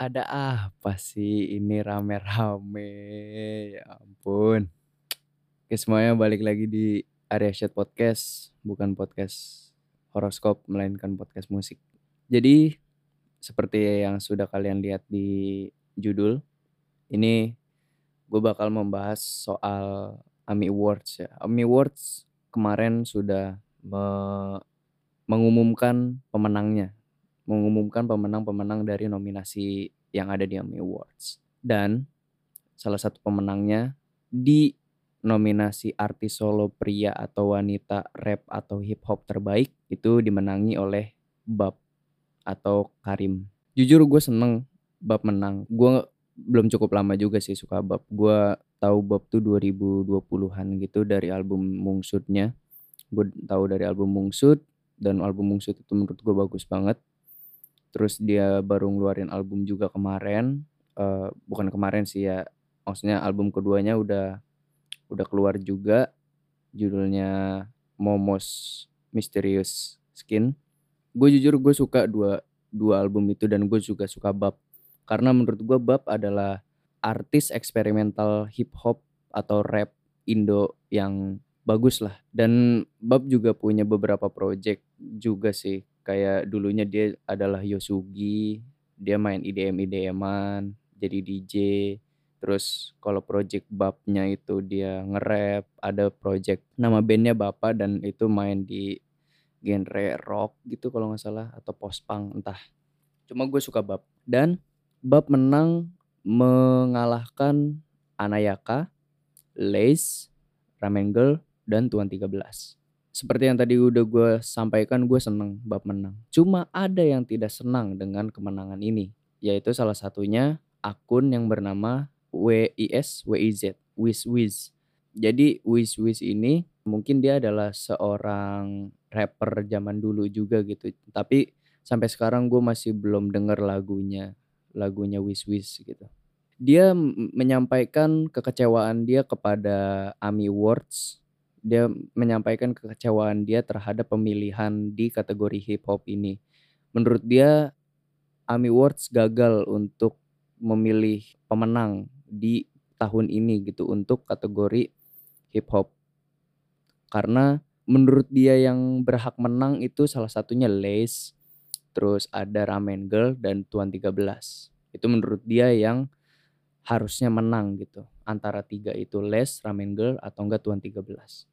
Ada apa sih ini rame-rame? Ya ampun. Oke semuanya balik lagi di Area Chat Podcast, bukan podcast horoskop melainkan podcast musik. Jadi seperti yang sudah kalian lihat di judul, ini gue bakal membahas soal AMI Awards ya. AMI Awards kemarin sudah me- mengumumkan pemenangnya, mengumumkan pemenang-pemenang dari nominasi yang ada di AMI Awards. Dan salah satu pemenangnya di nominasi artis solo pria atau wanita rap atau hip hop terbaik itu dimenangi oleh Bab atau Karim. Jujur gue seneng Bab menang. Gue belum cukup lama juga sih suka Bab. Gue tahu Bab tuh 2020-an gitu dari album Mungsudnya. Gue tahu dari album Mungsud dan album Mungsud itu menurut gue bagus banget. Terus dia baru ngeluarin album juga kemarin. Uh, bukan kemarin sih ya. Maksudnya album keduanya udah udah keluar juga judulnya Momos Mysterious Skin. Gue jujur gue suka dua dua album itu dan gue juga suka Bab karena menurut gue Bab adalah artis eksperimental hip hop atau rap Indo yang bagus lah dan Bab juga punya beberapa project juga sih kayak dulunya dia adalah Yosugi dia main IDM IDMan jadi DJ Terus kalau project babnya itu dia nge-rap, ada project nama bandnya Bapak dan itu main di genre rock gitu kalau nggak salah atau post punk entah. Cuma gue suka bab dan bab menang mengalahkan Anayaka, Lace, Ramen Girl, dan Tuan 13. Seperti yang tadi udah gue sampaikan, gue seneng bab menang. Cuma ada yang tidak senang dengan kemenangan ini, yaitu salah satunya akun yang bernama WIS WIZ Wiz Wiz. Jadi Wiz Wiz ini mungkin dia adalah seorang rapper zaman dulu juga gitu. Tapi sampai sekarang gue masih belum denger lagunya, lagunya Wiz Wiz gitu. Dia menyampaikan kekecewaan dia kepada AMI Awards. Dia menyampaikan kekecewaan dia terhadap pemilihan di kategori hip hop ini. Menurut dia AMI Awards gagal untuk memilih pemenang di tahun ini gitu untuk kategori hip hop. Karena menurut dia yang berhak menang itu salah satunya Lace, terus ada Ramen Girl dan Tuan 13. Itu menurut dia yang harusnya menang gitu. Antara tiga itu Les, Ramen Girl atau enggak Tuan 13.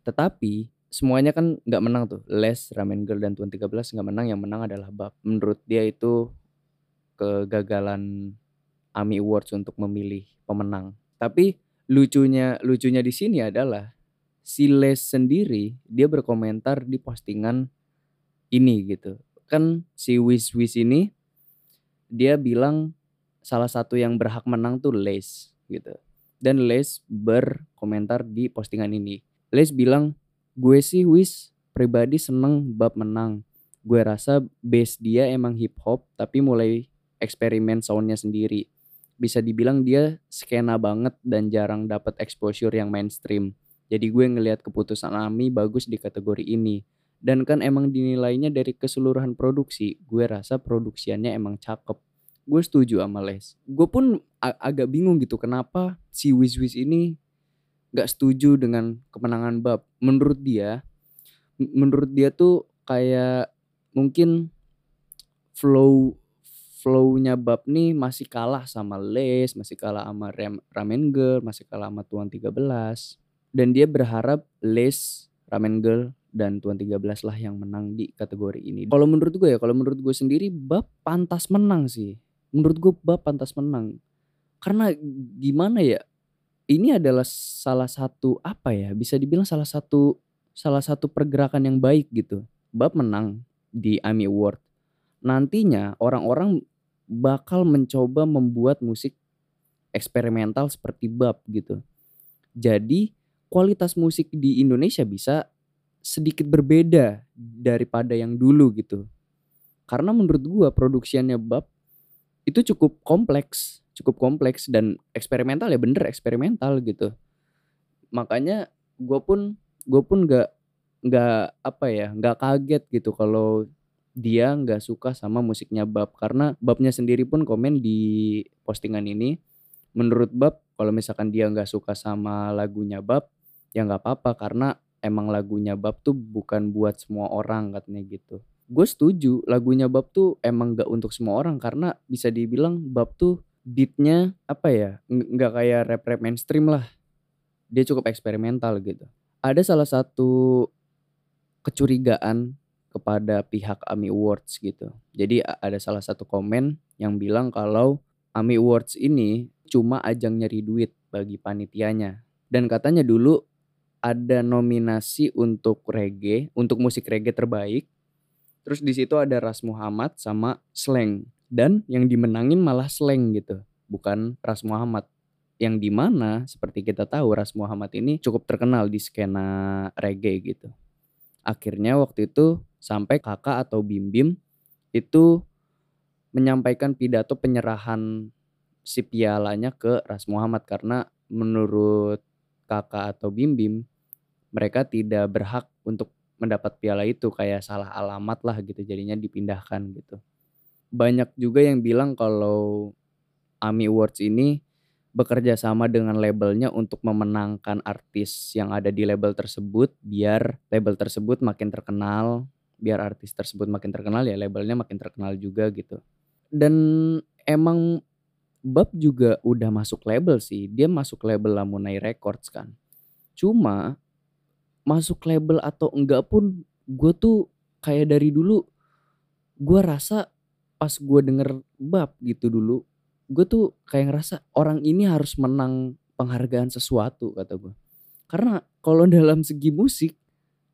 Tetapi semuanya kan nggak menang tuh. Les, Ramen Girl dan Tuan 13 nggak menang, yang menang adalah Bab. Menurut dia itu kegagalan AMI Awards untuk memilih pemenang. Tapi lucunya lucunya di sini adalah si Les sendiri dia berkomentar di postingan ini gitu. Kan si Wiz Wiz ini dia bilang salah satu yang berhak menang tuh Les gitu. Dan Les berkomentar di postingan ini. Les bilang, gue sih Wiz pribadi seneng bab menang. Gue rasa base dia emang hip hop tapi mulai eksperimen soundnya sendiri bisa dibilang dia skena banget dan jarang dapat exposure yang mainstream. Jadi gue ngelihat keputusan Ami bagus di kategori ini. Dan kan emang dinilainya dari keseluruhan produksi, gue rasa produksiannya emang cakep. Gue setuju sama Les. Gue pun agak bingung gitu kenapa si Wiz Wiz ini gak setuju dengan kemenangan Bab. Menurut dia, menurut dia tuh kayak mungkin flow flow-nya Bab nih masih kalah sama Les, masih kalah sama Ram Ramen Girl, masih kalah sama Tuan 13. Dan dia berharap Les, Ramen Girl, dan Tuan 13 lah yang menang di kategori ini. Kalau menurut gue ya, kalau menurut gue sendiri Bab pantas menang sih. Menurut gue Bab pantas menang. Karena gimana ya? Ini adalah salah satu apa ya? Bisa dibilang salah satu salah satu pergerakan yang baik gitu. Bab menang di AMI Award nantinya orang-orang bakal mencoba membuat musik eksperimental seperti bab gitu. Jadi kualitas musik di Indonesia bisa sedikit berbeda daripada yang dulu gitu. Karena menurut gua produksiannya bab itu cukup kompleks, cukup kompleks dan eksperimental ya bener eksperimental gitu. Makanya gua pun gue pun gak nggak apa ya nggak kaget gitu kalau dia nggak suka sama musiknya Bab karena Babnya sendiri pun komen di postingan ini menurut Bab kalau misalkan dia nggak suka sama lagunya Bab ya nggak apa-apa karena emang lagunya Bab tuh bukan buat semua orang katanya gitu gue setuju lagunya Bab tuh emang gak untuk semua orang karena bisa dibilang Bab tuh beatnya apa ya nggak kayak rap rap mainstream lah dia cukup eksperimental gitu ada salah satu kecurigaan kepada pihak AMI Awards gitu. Jadi ada salah satu komen yang bilang kalau AMI Awards ini cuma ajang nyari duit bagi panitianya. Dan katanya dulu ada nominasi untuk reggae, untuk musik reggae terbaik. Terus di situ ada Ras Muhammad sama Slang. Dan yang dimenangin malah Slang gitu, bukan Ras Muhammad. Yang di mana seperti kita tahu Ras Muhammad ini cukup terkenal di skena reggae gitu. Akhirnya waktu itu sampai kakak atau Bim Bim itu menyampaikan pidato penyerahan si pialanya ke Ras Muhammad karena menurut kakak atau Bim Bim mereka tidak berhak untuk mendapat piala itu kayak salah alamat lah gitu jadinya dipindahkan gitu. Banyak juga yang bilang kalau AMI Awards ini bekerja sama dengan labelnya untuk memenangkan artis yang ada di label tersebut biar label tersebut makin terkenal biar artis tersebut makin terkenal ya labelnya makin terkenal juga gitu dan emang Bab juga udah masuk label sih dia masuk label Lamunai Records kan cuma masuk label atau enggak pun gue tuh kayak dari dulu gue rasa pas gue denger Bab gitu dulu gue tuh kayak ngerasa orang ini harus menang penghargaan sesuatu kata gue karena kalau dalam segi musik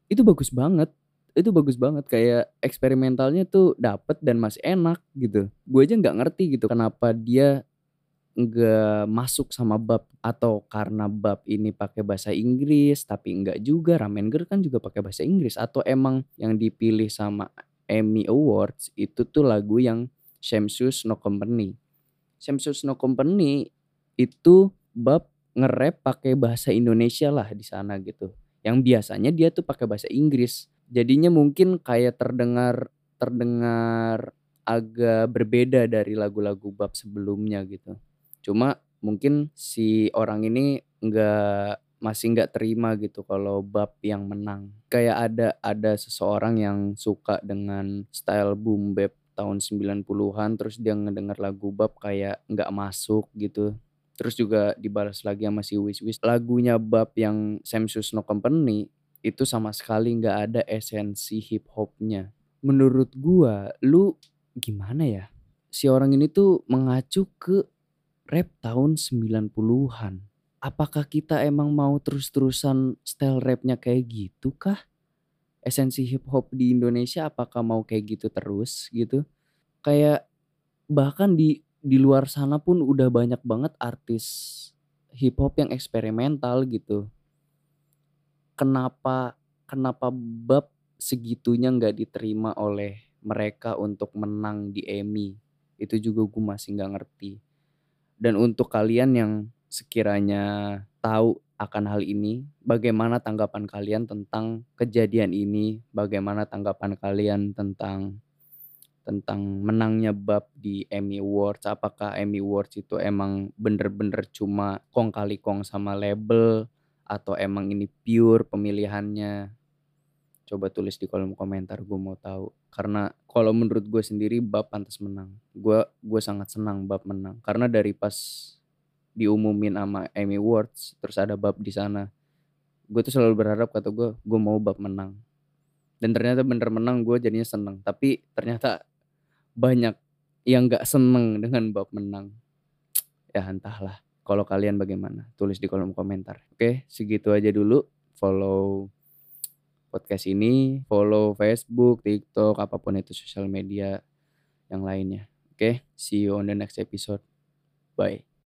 itu bagus banget itu bagus banget. Kayak eksperimentalnya tuh dapet dan masih enak gitu. Gue aja nggak ngerti gitu kenapa dia nggak masuk sama bab atau karena bab ini pakai bahasa Inggris tapi enggak juga Ramen Girl kan juga pakai bahasa Inggris atau emang yang dipilih sama Emmy Awards itu tuh lagu yang Shamsus No Company Samsus No Company itu bab nge-rap pakai bahasa Indonesia lah di sana gitu. Yang biasanya dia tuh pakai bahasa Inggris. Jadinya mungkin kayak terdengar terdengar agak berbeda dari lagu-lagu bab sebelumnya gitu. Cuma mungkin si orang ini nggak masih nggak terima gitu kalau bab yang menang. Kayak ada ada seseorang yang suka dengan style boom bap tahun 90-an terus dia ngedenger lagu Bab kayak nggak masuk gitu. Terus juga dibalas lagi sama si Wish Wish. Lagunya Bab yang Sam Sus No Company itu sama sekali nggak ada esensi hip hopnya. Menurut gua, lu gimana ya? Si orang ini tuh mengacu ke rap tahun 90-an. Apakah kita emang mau terus-terusan style rapnya kayak gitu kah? esensi hip hop di Indonesia apakah mau kayak gitu terus gitu kayak bahkan di di luar sana pun udah banyak banget artis hip hop yang eksperimental gitu kenapa kenapa bab segitunya nggak diterima oleh mereka untuk menang di Emmy itu juga gue masih nggak ngerti dan untuk kalian yang sekiranya tahu akan hal ini. Bagaimana tanggapan kalian tentang kejadian ini? Bagaimana tanggapan kalian tentang tentang menangnya bab di Emmy Awards? Apakah Emmy Awards itu emang bener-bener cuma kong kali kong sama label atau emang ini pure pemilihannya? Coba tulis di kolom komentar gue mau tahu. Karena kalau menurut gue sendiri bab pantas menang. Gue gue sangat senang bab menang. Karena dari pas diumumin sama Emmy Awards terus ada bab di sana gue tuh selalu berharap kata gue gue mau bab menang. Dan ternyata bener menang gue jadinya seneng tapi ternyata banyak yang gak seneng dengan bab menang. Ya entahlah kalau kalian bagaimana? Tulis di kolom komentar. Oke segitu aja dulu. Follow podcast ini follow Facebook TikTok apa pun itu sosial media yang lainnya. Oke see you on the next episode. Bye